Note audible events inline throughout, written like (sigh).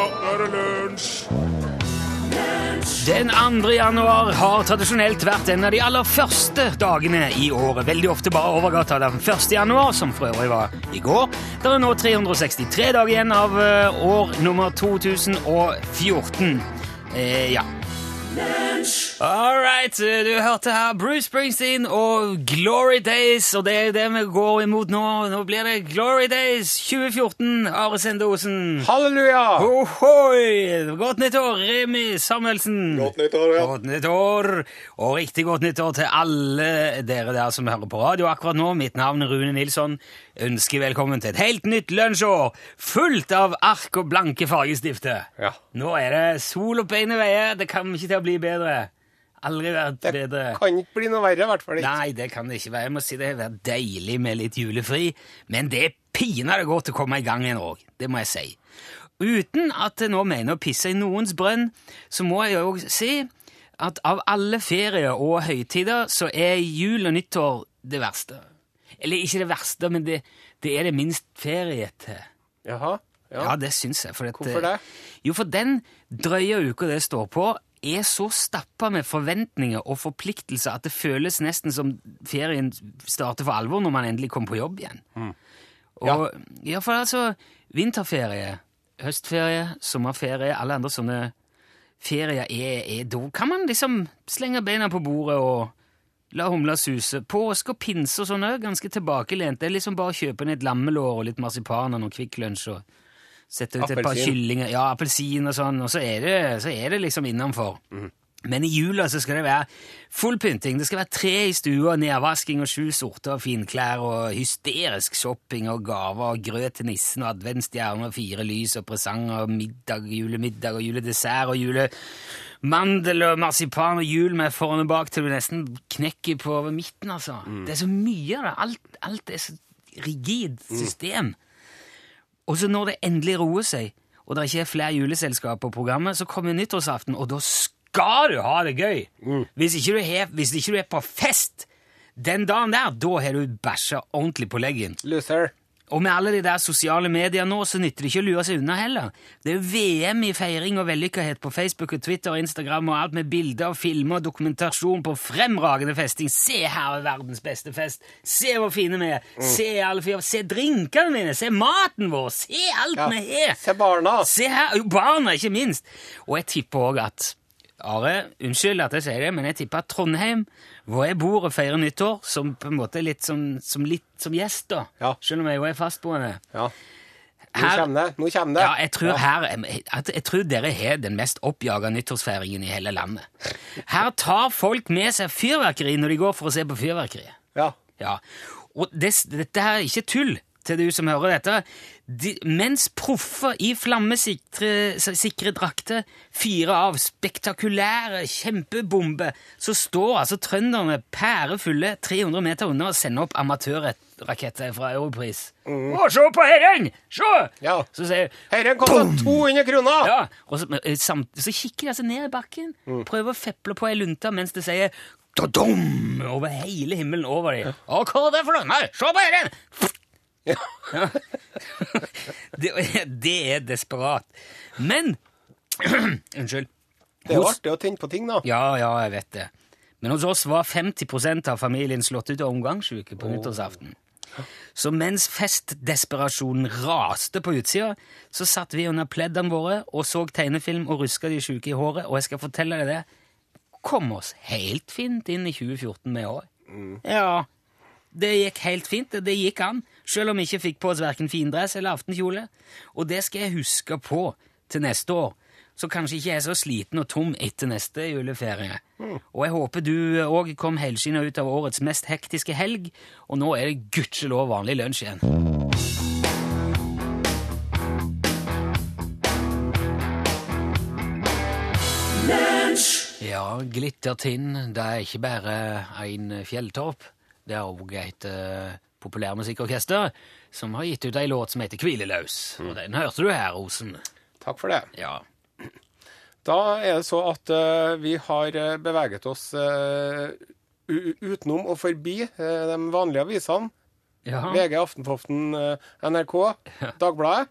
Nå er det lunsj! Den 2. januar har tradisjonelt vært en av de aller første dagene i året. Veldig ofte bare overgata den 1. januar, som for øvrig var i går. Det er nå 363 dager igjen av eh, år nummer 2014. Eh, ja. All right, eh, du hørte her Bruce Springsteen og Glory Days, og det er det vi går imot nå. Nå blir det Glory Days 2014, Are Sendosen. Halleluja! Ohoi! Godt nyttår, Remi Samuelsen. Godt nyttår, ja. Godt nyttår, og riktig godt nyttår til alle dere der som hører på radio akkurat nå. Mitt navn er Rune Nilsson. Ønsker velkommen til et helt nytt lunsjår, fullt av ark og blanke fargestifter. Ja. Nå er det sol og beine veier. Det kommer ikke til å bli bedre. Aldri vært Det bedre. kan ikke bli noe verre, i hvert fall ikke. Nei, det kan det ikke være. Jeg må si det har vært deilig med litt julefri, men det er pinadø godt å komme i gang igjen òg. Det må jeg si. Uten at jeg nå mener å pisse i noens brønn, så må jeg òg si at av alle ferier og høytider, så er jul og nyttår det verste. Eller ikke det verste, men det, det er det minst ferie til. Jaha. Ja, Ja. det syns jeg. Hvorfor det? Jo, for den drøye uka det står på, er så stappa med forventninger og forpliktelser at det føles nesten som ferien starter for alvor når man endelig kommer på jobb igjen. Og, ja. for altså, vinterferie, høstferie, sommerferie, alle andre sånne ferier er, er Da kan man liksom slenge beina på bordet og la humla suse. Påske og pinse og sånn er ganske tilbakelent. Det er liksom bare å kjøpe ned et lammelår og litt marsipan og noe Kvikk Lunsj og sette ut et par kyllinger. Ja, appelsin og sånn, og så er det, så er det liksom innenfor. Men i jula så skal det være full pynting. Det skal være tre i stua, nedvasking og sju sorter av finklær og hysterisk shopping og gaver og grøt til nissen og adventsstjerner og fire lys og presanger og middag, julemiddag og juledessert og julemandel og marsipan og jul med foran og bak til du nesten knekker på midten, altså. Det er så mye av det. Alt, alt er så rigid system. Og så når det endelig roer seg, og det ikke er flere juleselskap på programmet, så kommer nyttårsaften, og da skal du ha det gøy! Hvis, ikke du er, hvis ikke du er på fest den dagen der, da har du bæsja ordentlig på leggen. Loser. Og med alle de der sosiale medier nå, så nytter det ikke å lure seg unna heller. Det er jo VM i feiring og vellykkethet på Facebook og Twitter og Instagram og alt med bilder, og filmer og dokumentasjon på fremragende festing. Se her er verdens beste fest! Se hvor fine vi er! Se alle fyr, se drinkene mine! Se maten vår! Se alt Ja. vi har! Se barna. Se her! Jo, barna, ikke minst! Og jeg tipper òg at Are, unnskyld at jeg sier det, men jeg tipper at Trondheim, hvor jeg bor og feirer nyttår, som på en måte litt som, som, litt som gjest, da, Ja. selv om jeg jo er fastboende Ja. Nå kommer det. Nå kommer det. ja, jeg tror, her, jeg, jeg tror dere har den mest oppjaga nyttårsfeiringen i hele landet. Her tar folk med seg fyrverkeri når de går for å se på fyrverkeri. Ja. Ja. Og det, dette her er ikke tull til du som hører dette. De, mens proffer i flammesikre sikre drakter fyrer av spektakulære kjempebomber, så står altså trønderne pærefulle 300 meter unna og sender opp amatørraketter fra Europris. Å, se på herren! Se! Ja. Så sier Herren koster 200 kroner! ja, og så, eh, samt, så kikker de altså ned i bakken, prøver å feple på ei lunte mens det sier da-dum over hele himmelen over dem. Å, hva er det for noe? Se på herren! Ja. (laughs) det, det er desperat. Men (clears throat) Unnskyld. Det er artig å tenne på ting, da. Ja, ja, jeg vet det. Men hos oss var 50% av familien slått ut av omgangssyke på nyttårsaften. Så mens festdesperasjonen raste på utsida, så satt vi under pleddene våre og så tegnefilm og ruska de sjuke i håret, og jeg skal fortelle deg det, kom oss helt fint inn i 2014 med òg. Ja, det gikk helt fint, det gikk an, selv om vi ikke fikk på oss verken findress eller aftenkjole. Og det skal jeg huske på til neste år, så kanskje ikke jeg er så sliten og tom etter neste juleferie. Og jeg håper du òg kom helskinna ut av årets mest hektiske helg, og nå er det gudskjelov vanlig lunsj igjen. Ja, Glittertind, det er ikke bare en fjelltopp. Det er òg et uh, populærmusikkorkester som har gitt ut ei låt som heter Hvileløs. Og den hørte du her, Osen. Takk for det. Ja. Da er det så at uh, vi har eh, beveget oss uh, utenom og forbi de vanlige avisene. ja. VG, Aftenpoften, NRK, Dagbladet.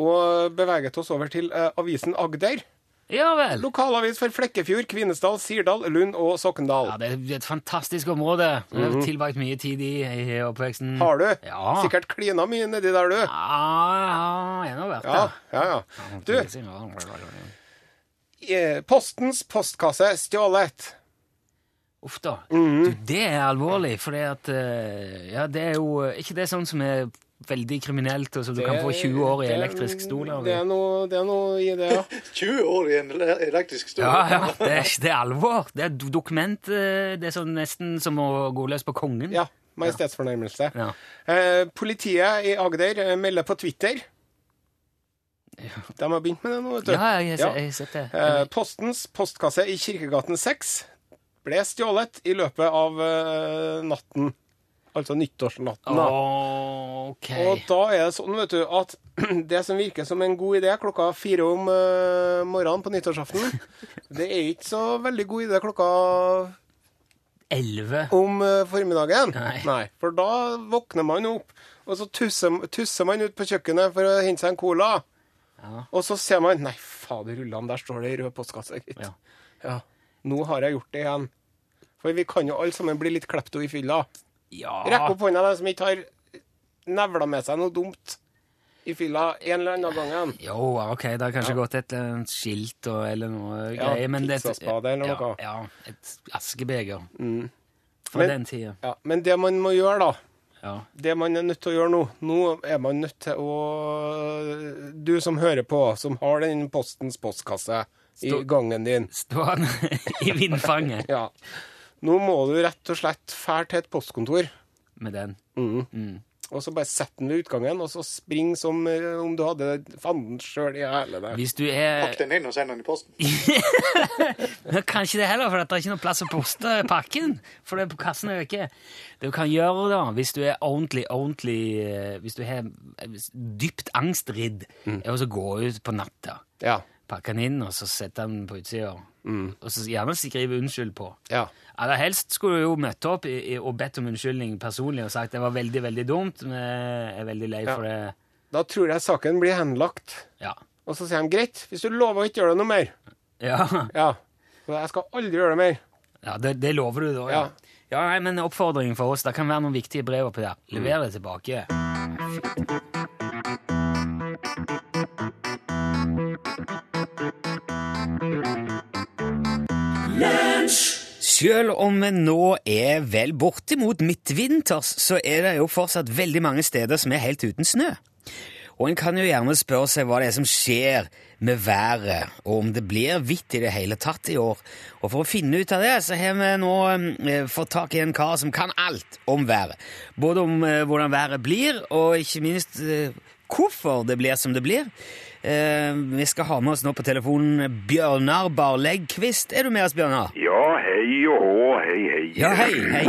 Og beveget oss over til avisen Agder. Ja vel. Lokalavis for Flekkefjord, Kvinesdal, Sirdal, Lund og Sokndal. Ja, Det er et fantastisk område. Jeg har tilbrakt mye tid i, i oppveksten. Har du? Ja. Sikkert klina mye nedi der, du. Ja, ja, jeg har vært Ja, der. ja, ja. Du, eh, Postens postkasse stjålet. Uff da. Mhm. Du, det er alvorlig, for det at eh, Ja, det er jo Er ikke det sånn som er veldig kriminelt, og som du kan få 20 år i Det- elektrisk stol av? Det er noe, det er noe i det, ja. (laughs) 20 år i en elektrisk stol. Ja, ja, det er, det er alvor. Det er dokument eh, Det er sånn nesten som å gå løs på kongen. ja Majestetsfornærmelse. Ja. Eh, politiet i Agder eh, melder på Twitter. De har begynt med det nå, vet du. Ja, jeg, jeg, jeg sett det. Eh, postens postkasse i Kirkegaten 6 ble stjålet i løpet av eh, natten. Altså nyttårsnatten. da. Ok. Og da er det sånn, vet du, at (clears throat) det som virker som en god idé klokka fire om uh, morgenen på nyttårsaften, (laughs) det er ikke så veldig god idé klokka 11. om uh, formiddagen. Nei. For da våkner man opp, og så tusser, tusser man ut på kjøkkenet for å hente seg en cola. Ja. Og så ser man Nei, fader rullan, der står det i rød postkasse, gitt. Ja. Ja. Nå har jeg gjort det igjen. For vi kan jo alle sammen bli litt klepto i fylla. Ja. Rekk opp hånda, de som ikke har nevla med seg noe dumt i fylla en eller annen gang. Jo, ok, det har kanskje gått et skilt og, eller noe Ja, greier, men det eller noe. Ja, ja et askebeger. Fra Men- den tida. Ja, Men det man må gjøre, da Ja. Det man er nødt til å gjøre nå Nå er man nødt til å Du som hører på, som har den Postens postkasse i gangen din Stå (laughs) i vindfanget Ja. Nå må du rett og slett fære til et postkontor. med den. Og så bare sett den ved utgangen, og så spring som eh, om du hadde fanden sjøl i. Hvis du er Pakk den inn og send den i posten. (laughs) Men Kanskje det heller, for det er ikke noe plass å poste pakken. For det er på kassen er ikke Det du kan gjøre, da, hvis du er ordentlig, ordentlig eh, Hvis du har dypt angstridd, Mm. er å gå ut på natta. Ja. Pakke den inn, og så sette den på utsida. Mm. Og så gjerne skrive unnskyld på. ja. Aller helst skulle du jo møtt opp i, i, og bedt om unnskyldning personlig og sagt det var veldig, veldig dumt, men jeg er veldig lei Ja. for det. Da tror jeg saken blir henlagt. Ja. Og så sier de greit, hvis du lover å ikke gjøre det noe mer. Ja, (laughs) Ja. Så jeg skal aldri gjøre det mer. ja det, det lover du da, ja. Ja. Ja, nei, men oppfordringen for oss. Det kan være noen viktige brev oppi der. Lever det tilbake. Selv om vi nå er vel bortimot midtvinters, så er det jo fortsatt veldig mange steder som er helt uten snø. Og en kan jo gjerne spørre seg hva det er som skjer med været, og om det blir hvitt i det hele tatt i år. Og for å finne ut av det, så har vi nå eh, fått tak i en kar som kan alt om været. Både om eh, hvordan været blir, og ikke minst eh, hvorfor det blir som det blir. Eh, vi skal ha med oss nå på telefonen Bjørnar Barleggkvist. Er du med oss, Bjørnar? Ja, hei og hå, hei, hei. Ja, hei, hei.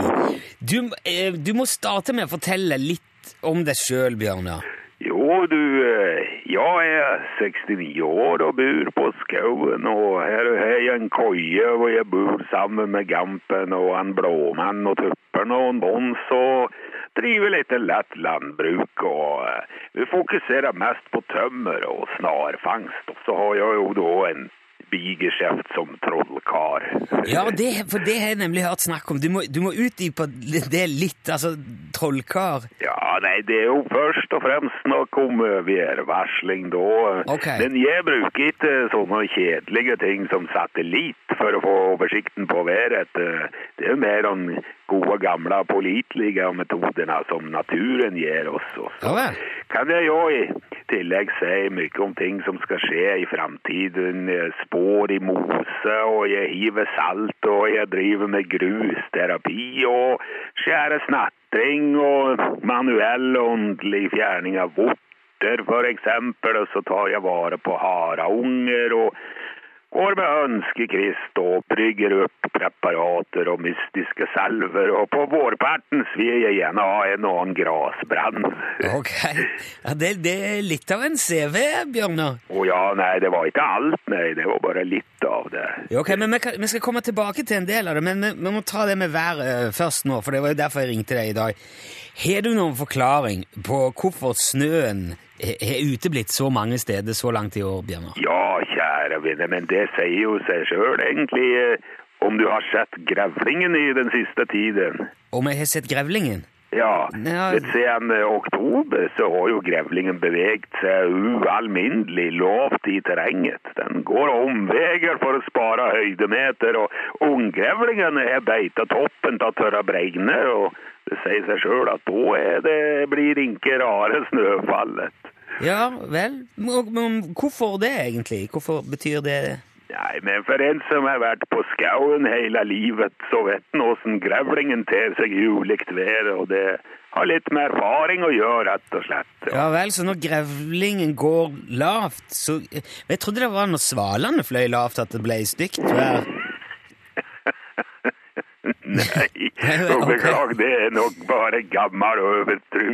Du, eh, du må starte med å fortelle litt om deg sjøl, Bjørnar. Jo, du, eh, jeg er 69 år og bor på Skauen. og her har jeg en køye hvor jeg bor sammen med Gampen og en blåmann og tuppen og en bons og driver litt lett landbruk, og eh, vi fokuserer mest på tømmer og snarfangst, og så har jeg jo da en bigeskjeft som trollkar. Ja, det, for det har jeg nemlig hørt snakk om. Du må, du må utdype det litt, altså trollkar. Ja, nei, det er jo først og fremst snakk om værvarsling da. Okay. Men jeg bruker ikke sånne kjedelige ting som satellitt for å få oversikten på været. Det er mer de gode, gamle, pålitelige metodene som naturen gir oss. Og Ja kan jeg jo i tillegg si mye om ting som skal skje i framtiden. Spår i mose, og jeg hiver salt, og jeg driver med grusterapi og skjærer snatring og manuell åndelig fjerning av vorter, eksempel. Og så tar jeg vare på haraunger og går med ønskekrist og brygger opp preparater og mystiske salver. Og på vårparten vil jeg gjerne ha en og annen grasbrann. Ok. Ja, det, det er litt av en CV, Bjørnar. Å ja, nei, det var ikke alt, nei. Det var bare litt av det. Ja, ok, men vi, vi skal komme tilbake til en del av det, men vi, vi må ta det med været eh, først nå, for det var jo derfor jeg ringte deg i dag. Har du noen forklaring på hvorfor snøen har uteblitt så mange steder så langt i år, Bjørnar? Ja, kjære vene, men det sier jo seg sjøl, egentlig. eh, Om du har sett grevlingen i den siste tiden. Om jeg har sett grevlingen? Ja, men siden eh, oktober så har jo grevlingen beveget seg ualminnelig lavt i terrenget. Den går omveier for å spare høydemeter, og unggrevlingene har beita toppen av tørre bregner, og det sier seg sjøl at da det, blir ikke rare snøfallet. Ja vel, men, hvorfor det egentlig? Hvorfor betyr det Nei, men for en som har vært på skauen hele livet, så vet en åssen grevlingen ter seg i ulikt vær, og det har litt med erfaring å gjøre, rett og slett. Ja vel, så når grevlingen går lavt, så Jeg trodde det var når svalene fløy lavt at det ble stygt vær. Nei, (laughs) og beklag, det er nok bare gammel overtru.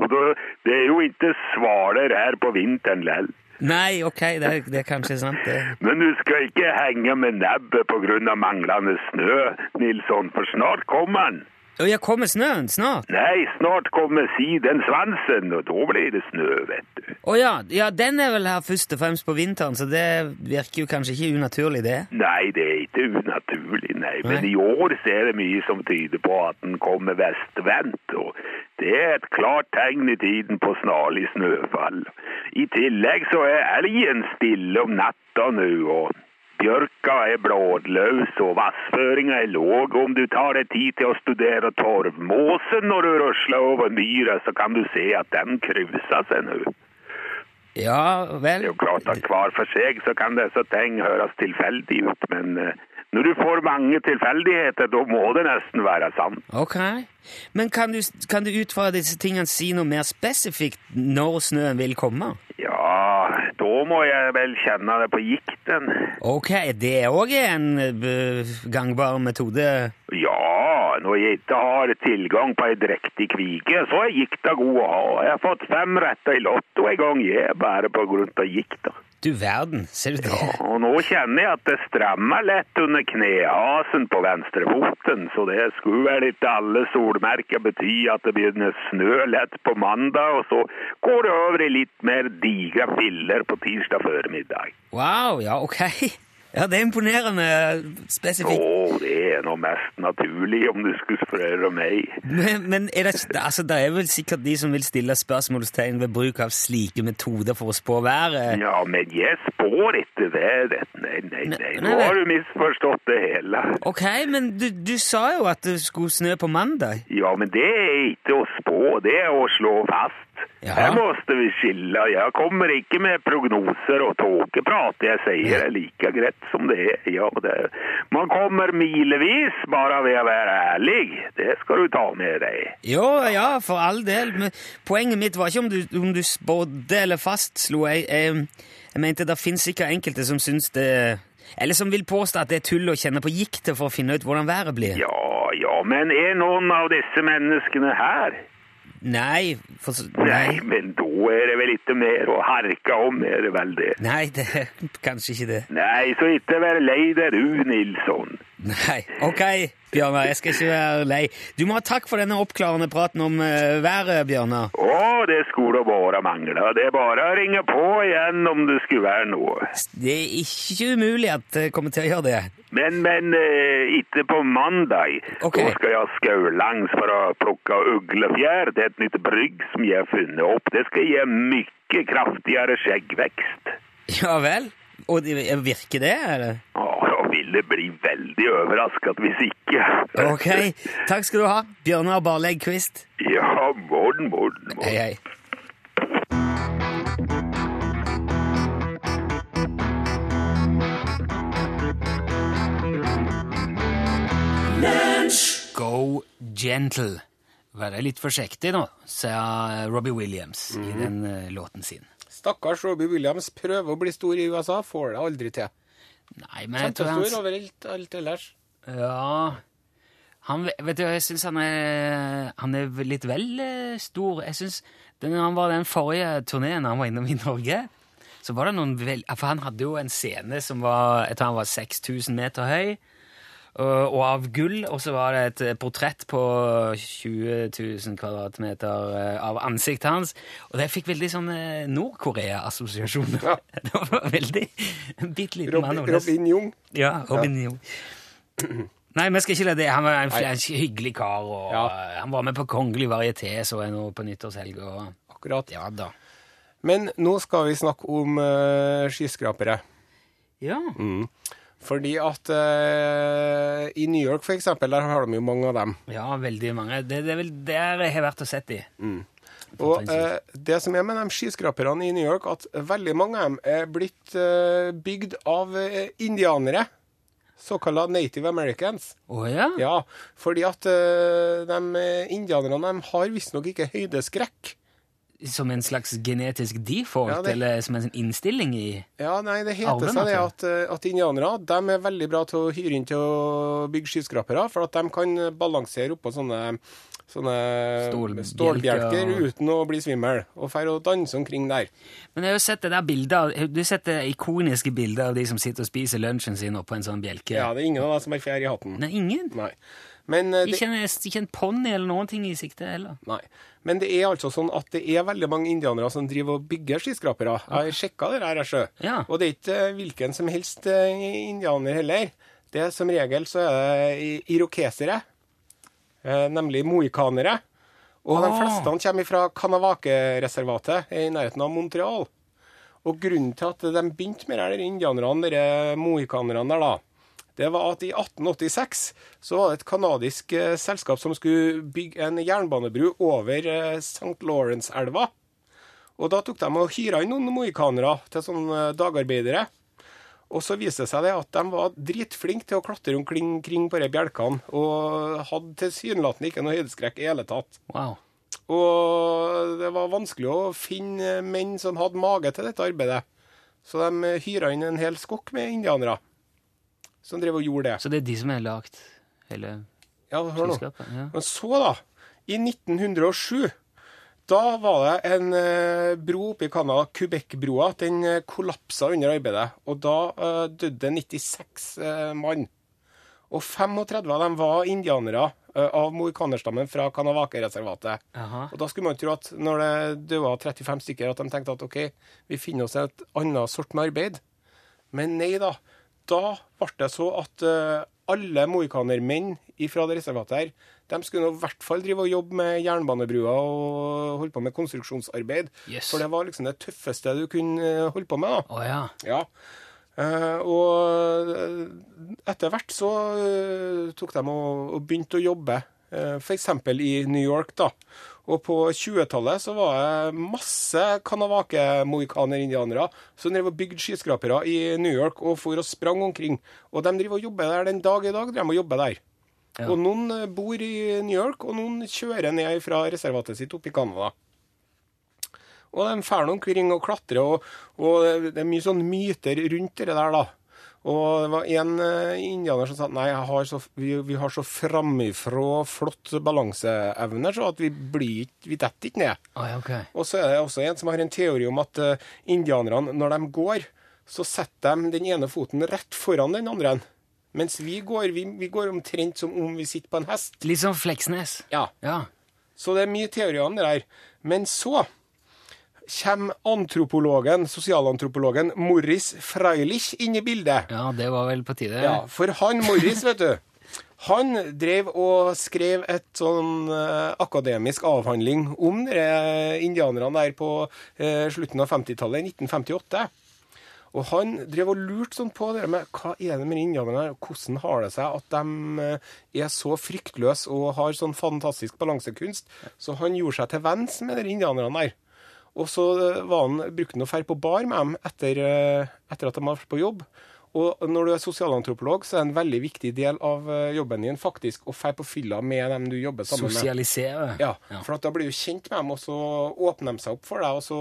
Og da, det er jo ikke svaler her på vinteren lell. Nei, ok, det, er- det er kanskje sant, det. Men du skal ikke henge med nebbet av manglende snø, Nilsson, for snart kommer den. Å ja, kommer snøen snart? Nei, snart kommer siden svansen, og da blir det snø, vet du. Å ja, ja, den er vel her først og fremst på vinteren, så det virker jo kanskje ikke unaturlig, det. Nei, det er ikke unaturlig, nei. Men Nei. i år er det mye som tyder på at den kommer vestvendt, og det er et klart tegn i tiden på snarlig snøfall. I tillegg så er elgen stille om natta nå, og bjørka er bladløs, og vassføringa er låg. Om du tar deg tid til å studere torvmåsen når du rusler over myra, så kan du se at den kruser seg nå. Ja vel... Det er jo klart at hver for seg så kan disse ting høres tilfeldig ut, men eh, når du får mange tilfeldigheter, da må det nesten være sant. Ok. Men kan du, kan du ut fra disse tingene si noe mer spesifikt når snøen vil komme? Ja, da må jeg vel kjenne det på gikten. Ok, det er òg en eh, gangbar metode. Ja, når jeg ikke har tilgang på ei drektig kvike, så er gikta god å ha. Jeg har fått fem retter i lotto en gang, jeg, bare på grunn av gikta. Du verden, ser du det? Ja, Og nå kjenner jeg at det strammer lett under knehasen på venstrefoten, så det skulle vel ikke alle solmerker bety at det begynner snø lett på mandag, og så går det over i litt mer digre filler på tirsdag formiddag. Wow, ja, ok. Ja, det er imponerende spesifikt. Å, det er nå mest naturlig om du skulle spørre meg. Men, men er det, altså, det er vel sikkert de som vil stille spørsmålstegn ved bruk av slike metoder for å spå været. Ja, men jeg spår ikke været. Nei, nei, nei, nå har du misforstått det hele. Ok, men du, du sa jo at det skulle snø på mandag. Ja, men det er ikke å spå, det er å slå fast. Ja. Her måste vi skille. Jeg kommer ikke med prognoser og tåkeprat. Jeg sier det like greit som det er. Ja, det. Man kommer milevis bare ved å være ærlig. Det skal du ta med deg. Jo, ja, for all del. Men poenget mitt var ikke om du, om du spådde eller fastslo. Jeg, jeg, jeg mente det finnes sikkert enkelte som syns det Eller som vil påstå at det er tull å kjenne på giktet for å finne ut hvordan været blir. Ja, ja, men er noen av disse menneskene her? Nei, for, nei. Nei, men da er det vel ikke mer å harke om, er det vel det? Nei, det er kanskje ikke det. Nei, så ikke vær lei deg du, Nilsson. Nei. Ok, Bjørnar, jeg skal ikke være lei. Du må ha takk for denne oppklarende praten om eh, været, Bjørnar. Å, det skulle bare mangle. Det er bare å ringe på igjen om det skulle være noe. Det er ikke umulig at det kommer til å gjøre det. Men, men eh, ikke på mandag. Okay. Da skal jeg skaulangs for å plukke uglefjær. Er et nytt brygg som jeg har funnet opp. Det skal gi mye kraftigere skjeggvekst. Ja vel? Og virker det, eller? Ja, ville bli veldig overrasket hvis ikke. Ok, takk skal du ha. Bjørnar Barlegg Kvist. Ja, morgen, morgen, morgen. Hei, hei. Go gentle. Være litt forsiktig nå, sa Robbie Williams i den eh, låten sin. Stakkars Robbie Williams prøver å bli stor i USA, får det aldri til. Nei, men jeg tror han Kjempestor alt ellers. Ja han, Vet du, jeg syns han Han er litt vel eh, stor. Jeg syns Han var den forrige turneen han var innom i Norge, så var det noen vel... For han hadde jo en scene som var jeg tror han var 6000 meter høy, og, og av gull, og så var det et eh, portrett på 20 000 kvadratmeter eh, av ansiktet hans. Og det fikk veldig sånn eh, Nord-Korea-assosiasjoner. Ja. (laughs) Det var veldig bitte liten mann. Robin, det- Robin Jung. Ja, Robin Jung. Nei, vi skal ikke la det. Han var en, en hyggelig kar, og Ja. eh, han var med på Kongelig varieté, så jeg nå på nyttårshelg. Og... Akkurat. Ja da. Men nå skal vi snakke om uh, skyskrapere. Ja. Fordi at uh, i New York, for eksempel, der har de jo mange av dem. ja, veldig mange. Det, det er vel der jeg har vært og sett de. Og uh, det som er med de skyskraperne i New York, at veldig mange av dem er blitt uh, bygd av indianere. Såkalla native americans. Oh, ja? Ja, fordi at de indianerne de har visstnok ikke høydeskrekk. Som en slags genetisk default, Ja, det- eller som en innstilling i Ja, nei, det heter Arven, seg det altså. at, eh, at indianere de er veldig bra til å hyre inn til å bygge skyskrapere, for at de kan balansere oppå sånne, sånne Stålbjelker. stålbjelker uten å bli svimmel, og dra og danse omkring der. Men jeg har jo sett det der bildet Du har sett det ikoniske bildet av de som sitter og spiser lunsjen sin oppå en sånn bjelke? Ja, det er ingen av dem som har fjær i hatten. Nei, ingen? Nei. Men, eh, det, Ikke en, ikke en ponni eller noen ting i sikte heller. nei. Men det er altså sånn at det er veldig mange indianere som driver og bygger skyskrapere. Jeg har sjekka det jeg, sjø. Ja. Og det er ikke eh, hvilken som helst eh, indianer heller. Det er Som regel så er det irokesere, nemlig mohikanere. Og de Ah. fleste kommer fra Kanavake-reservatet i nærheten av Montreal. Og grunnen til at de begynte med de indianerne, de mohikanerne der, da, det var at i 1886 så var det et kanadisk eh, selskap som skulle bygge en jernbanebru over eh, St. Lawrence-elva. Og da tok de og hyra inn noen mohikanere til sånne eh, dagarbeidere. Og så viste det seg det at de var dritflinke til å klatre omkring på de bjelkene, og hadde tilsynelatende ikke noe høydeskrekk i hele tatt. Wow. Og det var vanskelig å finne menn som hadde mage til dette arbeidet. Så de hyra inn en hel skokk med indianere som drev og gjorde det. Så det er de som har lagd hele Ja, hør nå. Ja. Men så, da, i 1907, da var det en eh, bro oppe i Canada, Quebec-broa. Den eh, kollapsa under arbeidet, og da uh, døde 96 uh, mann. Og 35 av dem var indianere uh, av mohikanerstammen fra Kanavake-reservatet. Og da skulle man tro at når det døde 35 stykker, at de tenkte at OK, vi finner oss et annet sort med arbeid. Men nei da. Da ble det så at eh, alle mohikanermenn fra det reservatet her, de skulle nå i hvert fall drive og jobbe med jernbanebrua og holde på med konstruksjonsarbeid. Yes. For det var liksom det tøffeste du kunne eh, holde på med. da. Oh, ja. Ja. Uh, og etter hvert så uh, tok de og, og begynte å jobbe, uh, f.eks. i New York. da. Og på 20-tallet så var det masse kanavake-mohikaner-indianere som drev og bygde skyskrapere i New York og for og sprang omkring. Og de driver og jobber der den dag i dag. De må jobbe der. Ja. Og noen eh, bor i New York, og noen kjører ned fra reservatet sitt oppe i Canada. Og de drar omkring og klatrer, og, og det er mye sånn myter rundt det der, da. Og det var en eh, indianer som sa nei, har så, vi, vi har så framifrå flott balanseevne, så at vi blir ikke, vi detter ikke ned. Ai, okay. Og så er det også en som har en teori om at uh, indianerne, når de går, så setter de den ene foten rett foran den andre. Mens vi går, vi, vi går omtrent som om vi sitter på en hest. Litt som Fleksnes. Ja. Ja. Så det er mye teorier om det der. Men så kommer antropologen, sosialantropologen Morris Freilich inn i bildet. ja, det var vel på tide. Ja, for han Morris, vet du, han drev og skrev et sånn eh, akademisk avhandling om de indianerne der på eh, slutten av 50-tallet, i 1958. Og han drev og lurte sånn på det med hva er det med indianerne, hvordan har det seg at de eh, er så fryktløse og har sånn fantastisk balansekunst. Så han gjorde seg til venns med de indianerne der. Og så eh, var han, brukte han å dra på bar med dem etter, eh, etter at de hadde vært på jobb. Og når du er sosialantropolog, så er det en veldig viktig del av eh, jobben din faktisk å dra på fylla med dem du jobber sammen med. Sosialisere. Ja, for at da blir du kjent med dem, og så åpner de seg opp for deg, og så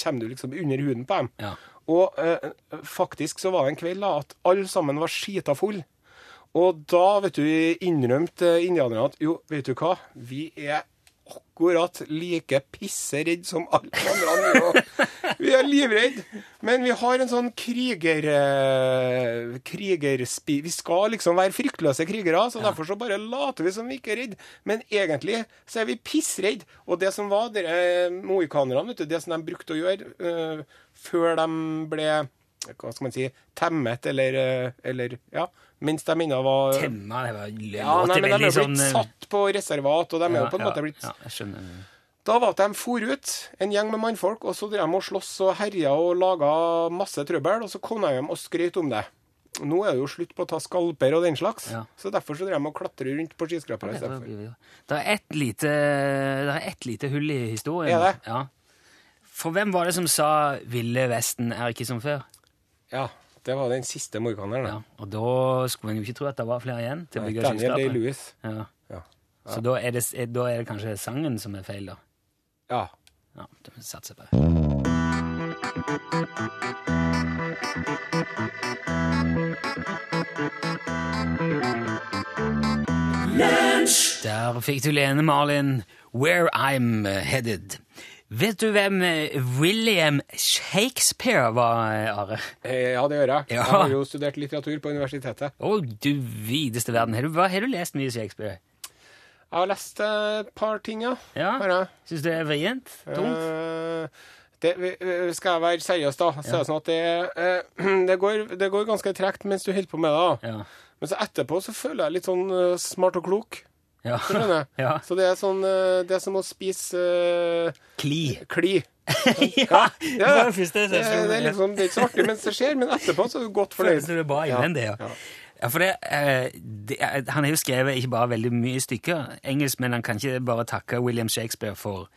kommer du liksom under huden på dem. Ja. Og eh, faktisk så var det en kveld da, at alle sammen var skita full. Og da vet du, innrømte indianerne at jo, vet du hva, vi er akkurat like pisseredd som alle andre. Vi er livredde. Men vi har en sånn kriger... eh, krigerspi... Vi skal liksom være fryktløse krigere, så derfor så bare later vi som vi ikke er redde. Men egentlig så er vi pissredde. Og det som var mohikanerne, vet du, det som de brukte å gjøre uh, før de ble hva skal man si, temmet, eller, eh, eller ja, mens de ennå var Temma, det var ja, låter nei, men De er blitt eh, satt på reservat, og de er jo på en ja, måte blitt ja, jeg skjønner. Da var det de for ut, en gjeng med mannfolk, og så drev de og sloss og herja og laga masse trøbbel, og så kom de hjem og skrøt om det. Nå er det jo slutt på å ta skalper og den slags, Ja. så derfor så drev de og klatre rundt på skyskrapere istedenfor. Det er ett lite, det er lite hull i historien. Er det? Ja. For hvem var det som sa 'Ville Vesten er ikke som før'? Ja, det var den siste morganeren. Ja, og da skulle en jo ikke tro at det var flere igjen til å bygge Daniel. Day-Lewis. Ja. Ja. Så da er, det, da er det kanskje sangen som er feil, da. ja. Ja, det satser satse på. Der fikk du Lene Marlin, 'Where I'm Headed'. Vet du hvem eh, William Shakespeare var, eh, Are? Eh, Ja, det gjør jeg. Ja. Jeg har jo studert litteratur på universitetet. Å, du videste verden. Har du, hva, har du lest mye Shakespeare? Jeg har lest et par ting, ja. Ja? Syns du det er vrient? Tungt? Det, skal jeg være seriøs, da, så det sånn at det, (clears throat) det, går, det går ganske tregt mens du holder på med det. Ja. Men så etterpå så føler jeg litt sånn smart og klok. Ja. (laughs) Ja. Så det er sånn eh, Det er som å spise uh, Kli. kli. (laughs) ja, det det første det, er, det, er liksom, det er ikke så artig mens det skjer, men etterpå så er du godt (laughs) fornøyd. Det innvendig, ja. Ja, for det, eh, det, Han har jo skrevet ikke bare veldig mye stykker engelsk, men han kan ikke bare takke William Shakespeare for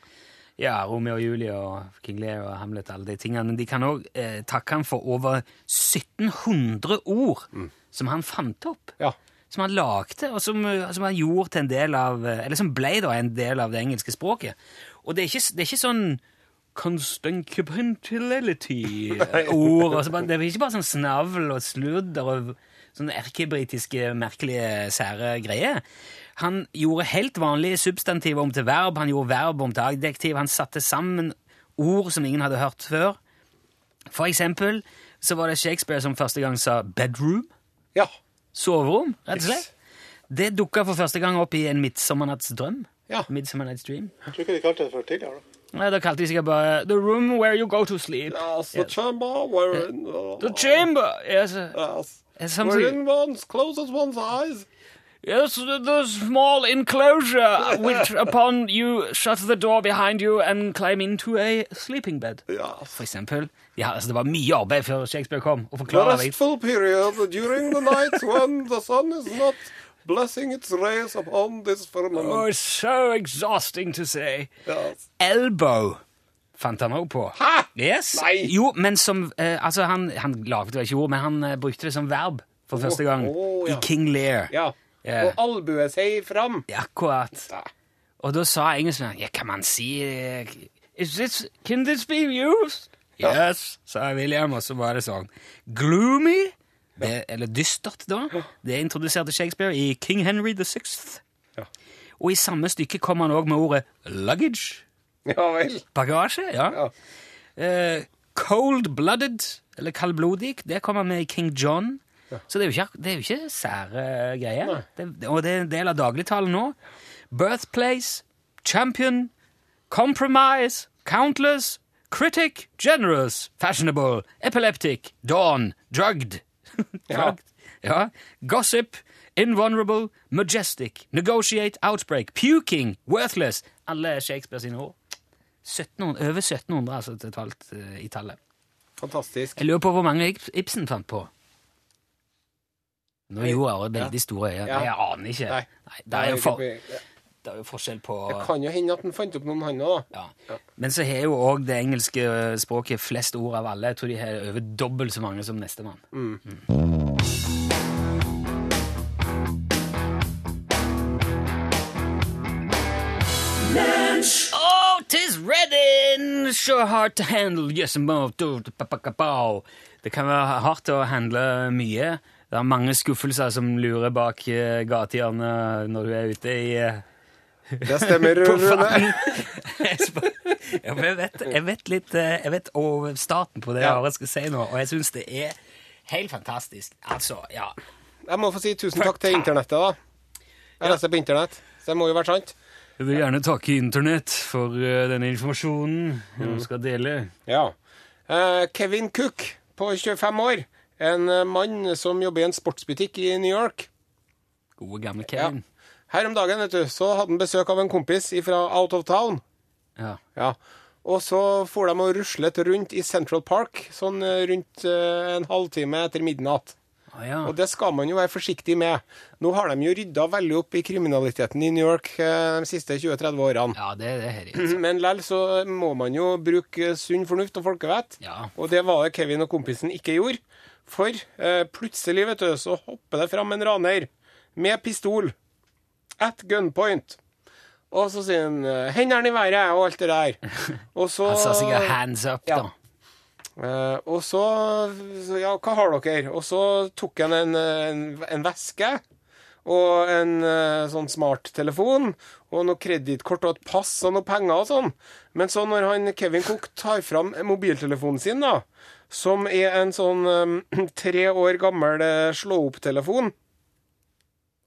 ja, Romeo og Julie og King Lear og Hamlet og alle de tingene. Men de kan òg eh, takke han for over 1700 ord som han fant opp. Ja. Som han lagde, og som, eh, som han gjorde til en del av eh, Eller som ble da en del av det engelske språket. Og det er ikke, det er ikke sånn constantibility-ord. og (laughs) Det er ikke bare sånn snavl og sludder og sånne erkebritiske, merkelige, sære greier. Han gjorde helt vanlige substantiver om til verb, han gjorde verb om til adjektiv, han satte sammen ord som ingen hadde hørt før. For eksempel så var det Shakespeare som første gang sa bedroom, ja. Soverom, rett og slett. Yes. Det dukka for første gang opp i En midtsommernattsdrøm. Ja. Midsummer Dream. Jeg tror ikke de kalte det for tidligere. da. Nei, Da kalte de sikkert bare The room where you go to sleep. Yes, the chamber wherein The chamber! Yes, uh, Yes. it's something, Wherein one closes one's eyes. Yes the, the small enclosure which (laughs) upon you shut the door behind you and climb into a sleeping bed. Yes. For eksempel. Ja, altså, det var mye arbeid før Shakespeare kom. og The forklare restful period during the night when the sun is not blessing its rays upon this firmament. Oh, it's so exhausting to say. Yes. Elbow fant han også på. Hæ? Yes. Nei. Jo, men som eh, Altså, han, han lagde jo ikke ord, men han eh, brukte det som verb for første gang å, ja. i King Lear. Ja. Ja. Og albue seg fram. Ja, Akkurat. Da. Og da sa engelskmannen Ja, kan man si eh, Is this, Can this be used? Yes, sa William, og så var det sånn. Gloomy, det, eller dystert, da, det introduserte Shakespeare i King Henry the Sixth. Ja. Og i samme stykke kom han òg med ordet luggage. Ja vel. Bagasje, ja. Ja. Uh, Cold-blooded, eller kaldblodig, det kommer med i King John. Så det er ikke, det er jo ikke sære greier. Det, og det er en del av dagligtalen nå. Birthplace, champion, compromise, countless, critic, generous, fashionable, epileptic, dawn, drugged. (laughs) drugged. Ja. Gossip, invulnerable, majestic, negotiate, outbreak, puking, worthless. Alle Shakespeare sine ord. 1700, over 1700 altså, totalt uh, i tallet. Fantastisk. Jeg lurer på hvor mange Ibsen fant på. Nå gjorde jeg veldig store øyne. Ja. Jeg aner ikke. Nei. Nei, det, er jo for, Det det er jo forskjell på kan jo hende at han fant opp noen, han òg. ja. Men så har jo òg det engelske språket flest ord av alle. Jeg tror de har over dobbelt så mange som nestemann. Mm. Oh, tis ready, sure hard to handle, yes, and do, do, pa, pa, ka, pow. Det kan være hardt å handle mye. Det er mange skuffelser som lurer bak uh, gatehjørnet når du er ute i eh, Det stemmer, (laughs) Rune. (laughs) Jeg ja, jeg, vet, jeg vet litt eh, Jeg vet over starten på det Ja. jeg skal si nå, og jeg syns det er helt fantastisk. Altså, ja. Jeg må få si tusen takk til internettet, da. Jeg leser på internett, så det må jo være sant. Jeg vil gjerne takke Internett for uh, denne informasjonen jeg skal dele. Ja. Uh, Kevin Cook på 25 år. En eh, mann som jobber i en sportsbutikk i New York. Gode, gamle Ja. Her om dagen vet du, så hadde han besøk av en kompis fra out of town. Ja. Ja. Og så for de og ruslet rundt i Central Park sånn eh, rundt eh, en halvtime etter midnatt. Å, ja. Og det skal man jo være forsiktig med. Nå har de jo rydda veldig opp i kriminaliteten i New York eh, de siste 20-30 årene. ja, det, det er det. (clears throat) Men lell så må man jo bruke sunn fornuft og folkevett. Ja. Og det var det Kevin og kompisen ikke gjorde. For eh, plutselig, vet du, så hopper det fram en raner med pistol. At gunpoint. Og så sier han eh, 'hendene i været' og alt det der. (laughs) Og så Han sa sikkert 'hands up', Ja. Eh, og så, Ja, hva har dere? Og så tok han en, en, en veske og en uh, sånn smarttelefon og noe kredittkort og et pass og noe penger og sånn. Men så når han Kevin Cook tar fram mobiltelefonen sin, da, som er en sånn um, (clears throat) tre år gammel uh, slå-opp-telefon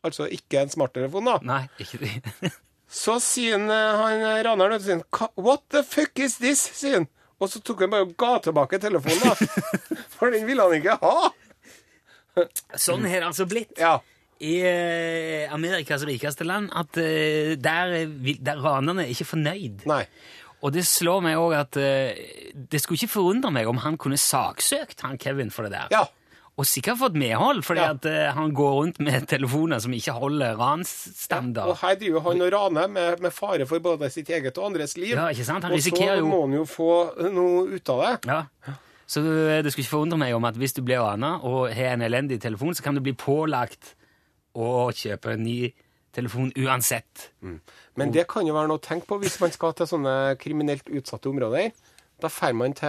Altså ikke en smarttelefon, da. Nei, ikke det. (laughs) Så sier han, han raneren What the fuck is this? sier han. Og så tok han bare og ga tilbake telefonen, da. (laughs) For den ville han ikke ha. Sånn har det altså blitt. Ja. I eh, Amerikas rikeste land at eh, der, er der ranerne er ikke fornøyd. Nei. Og det slår meg òg at eh, det skulle ikke forundre meg om han kunne saksøkt han Kevin for det der. Ja. Og sikkert fått medhold, fordi Ja. at uh, han går rundt med telefoner som ikke holder Og her driver han og raner med, med fare for både sitt eget og andres liv. Ja, ikke sant? Han og så jo- må han jo få noe ut av det. Ja. Så eh, det skulle ikke forundre meg om at hvis du blir rana og har en elendig telefon, så kan du bli pålagt å kjøpe en ny telefon uansett. Men det kan jo være noe å tenke på hvis man skal til sånne kriminelt utsatte områder. Da drar man til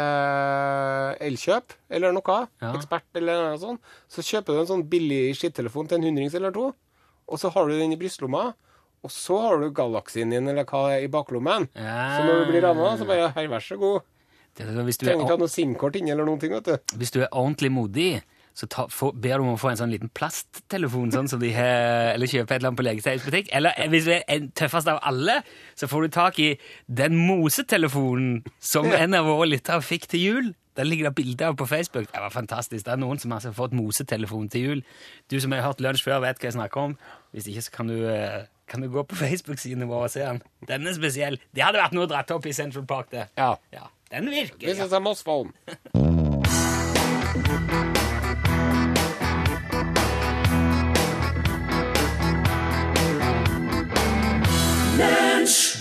Elkjøp eller noe, Ja. ekspert eller noe sånt. Så kjøper du en sånn billig skittelefon til en hundrings eller to, og så har du den i brystlomma. Og så har du galaksien din eller hva er i baklommen. Ja. Så når du blir rana, så bare Hei, vær så god. Det er, hvis, du Trenger ikke ha noe SIM-kort inni eller noen ting, vet du. hvis du er ordentlig modig, så ta, få, ber du om å få en sånn liten plasttelefon, sånn som de har, eller kjøpe et eller annet på legetøysbutikk. Eller eh, hvis du er en tøffest av alle, så får du tak i den mosetelefonen som en av våre lyttere fikk til jul. Der ligger det bilder av på Facebook. Det var fantastisk. Det er noen som har fått mosetelefon til jul. Du som har hørt lunsj før, vet hva jeg snakker om. Hvis ikke, så kan du, eh, kan du gå på (laughs) Facebook-sidene våre og se den. Den er spesiell. Det hadde vært noe å dratt opp i Central Park, det. Ja. Ja, den virker. This det is a Moss (laughs)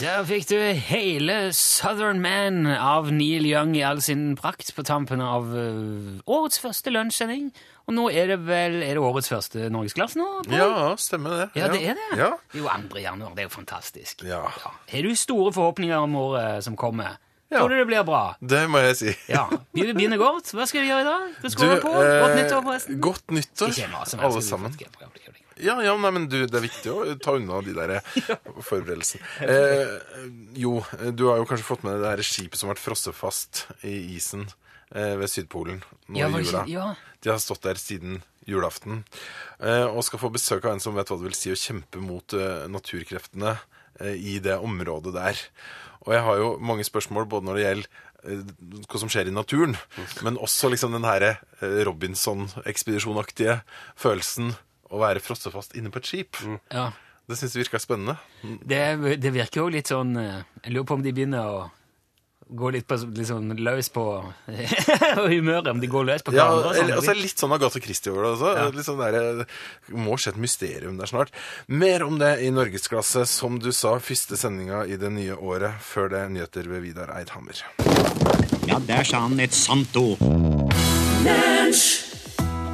Der fikk du hele Southern Man av Neil Young i all sin prakt på tampen av øh, årets første lunsjsending. Og nå er det vel er det årets første Norgesglass nå? Paul? Ja, stemmer det. Ja, det er det. Ja. Det er jo 2. januar. Det er jo fantastisk. Ja. Har du store forhåpninger om året som kommer? Ja. Tror du det blir bra? Det må jeg si. Ja. Vi begynner godt. Hva skal vi gjøre i dag? Du Du, på. Godt eh, nyttår, forresten. Godt nyttår, Ikke alle sammen. Ja, ja, nei, men du, det er viktig å ta unna de der (laughs) forberedelsene. Eh, jo, du har jo kanskje fått med det her skipet som ble frosset fast i isen eh, ved Sydpolen nå i jula. ja. De har stått der siden julaften eh, og skal få besøk av en som vet hva det vil si å kjempe mot eh, naturkreftene eh, i det området der. Og jeg har jo mange spørsmål både når det gjelder eh, hva som skjer i naturen, men også liksom den her eh, Robinson-ekspedisjonaktige følelsen å være frosset fast inne på et skip. Ja. Det syns jeg virka spennende. Det, det virker jo litt sånn eh, Jeg lurer på om de begynner å gå litt, på, litt sånn løs på (laughs) humøret. Om de går løs på Ja, hverandre. og så eller, altså Litt sånn Agatha Christie over det også. Litt sånn der, det må skje et mysterium der snart. Mer om det i Norgesklasse, som du sa, første sendinga i det nye året. Før det nyheter ved Vidar Eidhammer. Ja, der sa han et sant ord.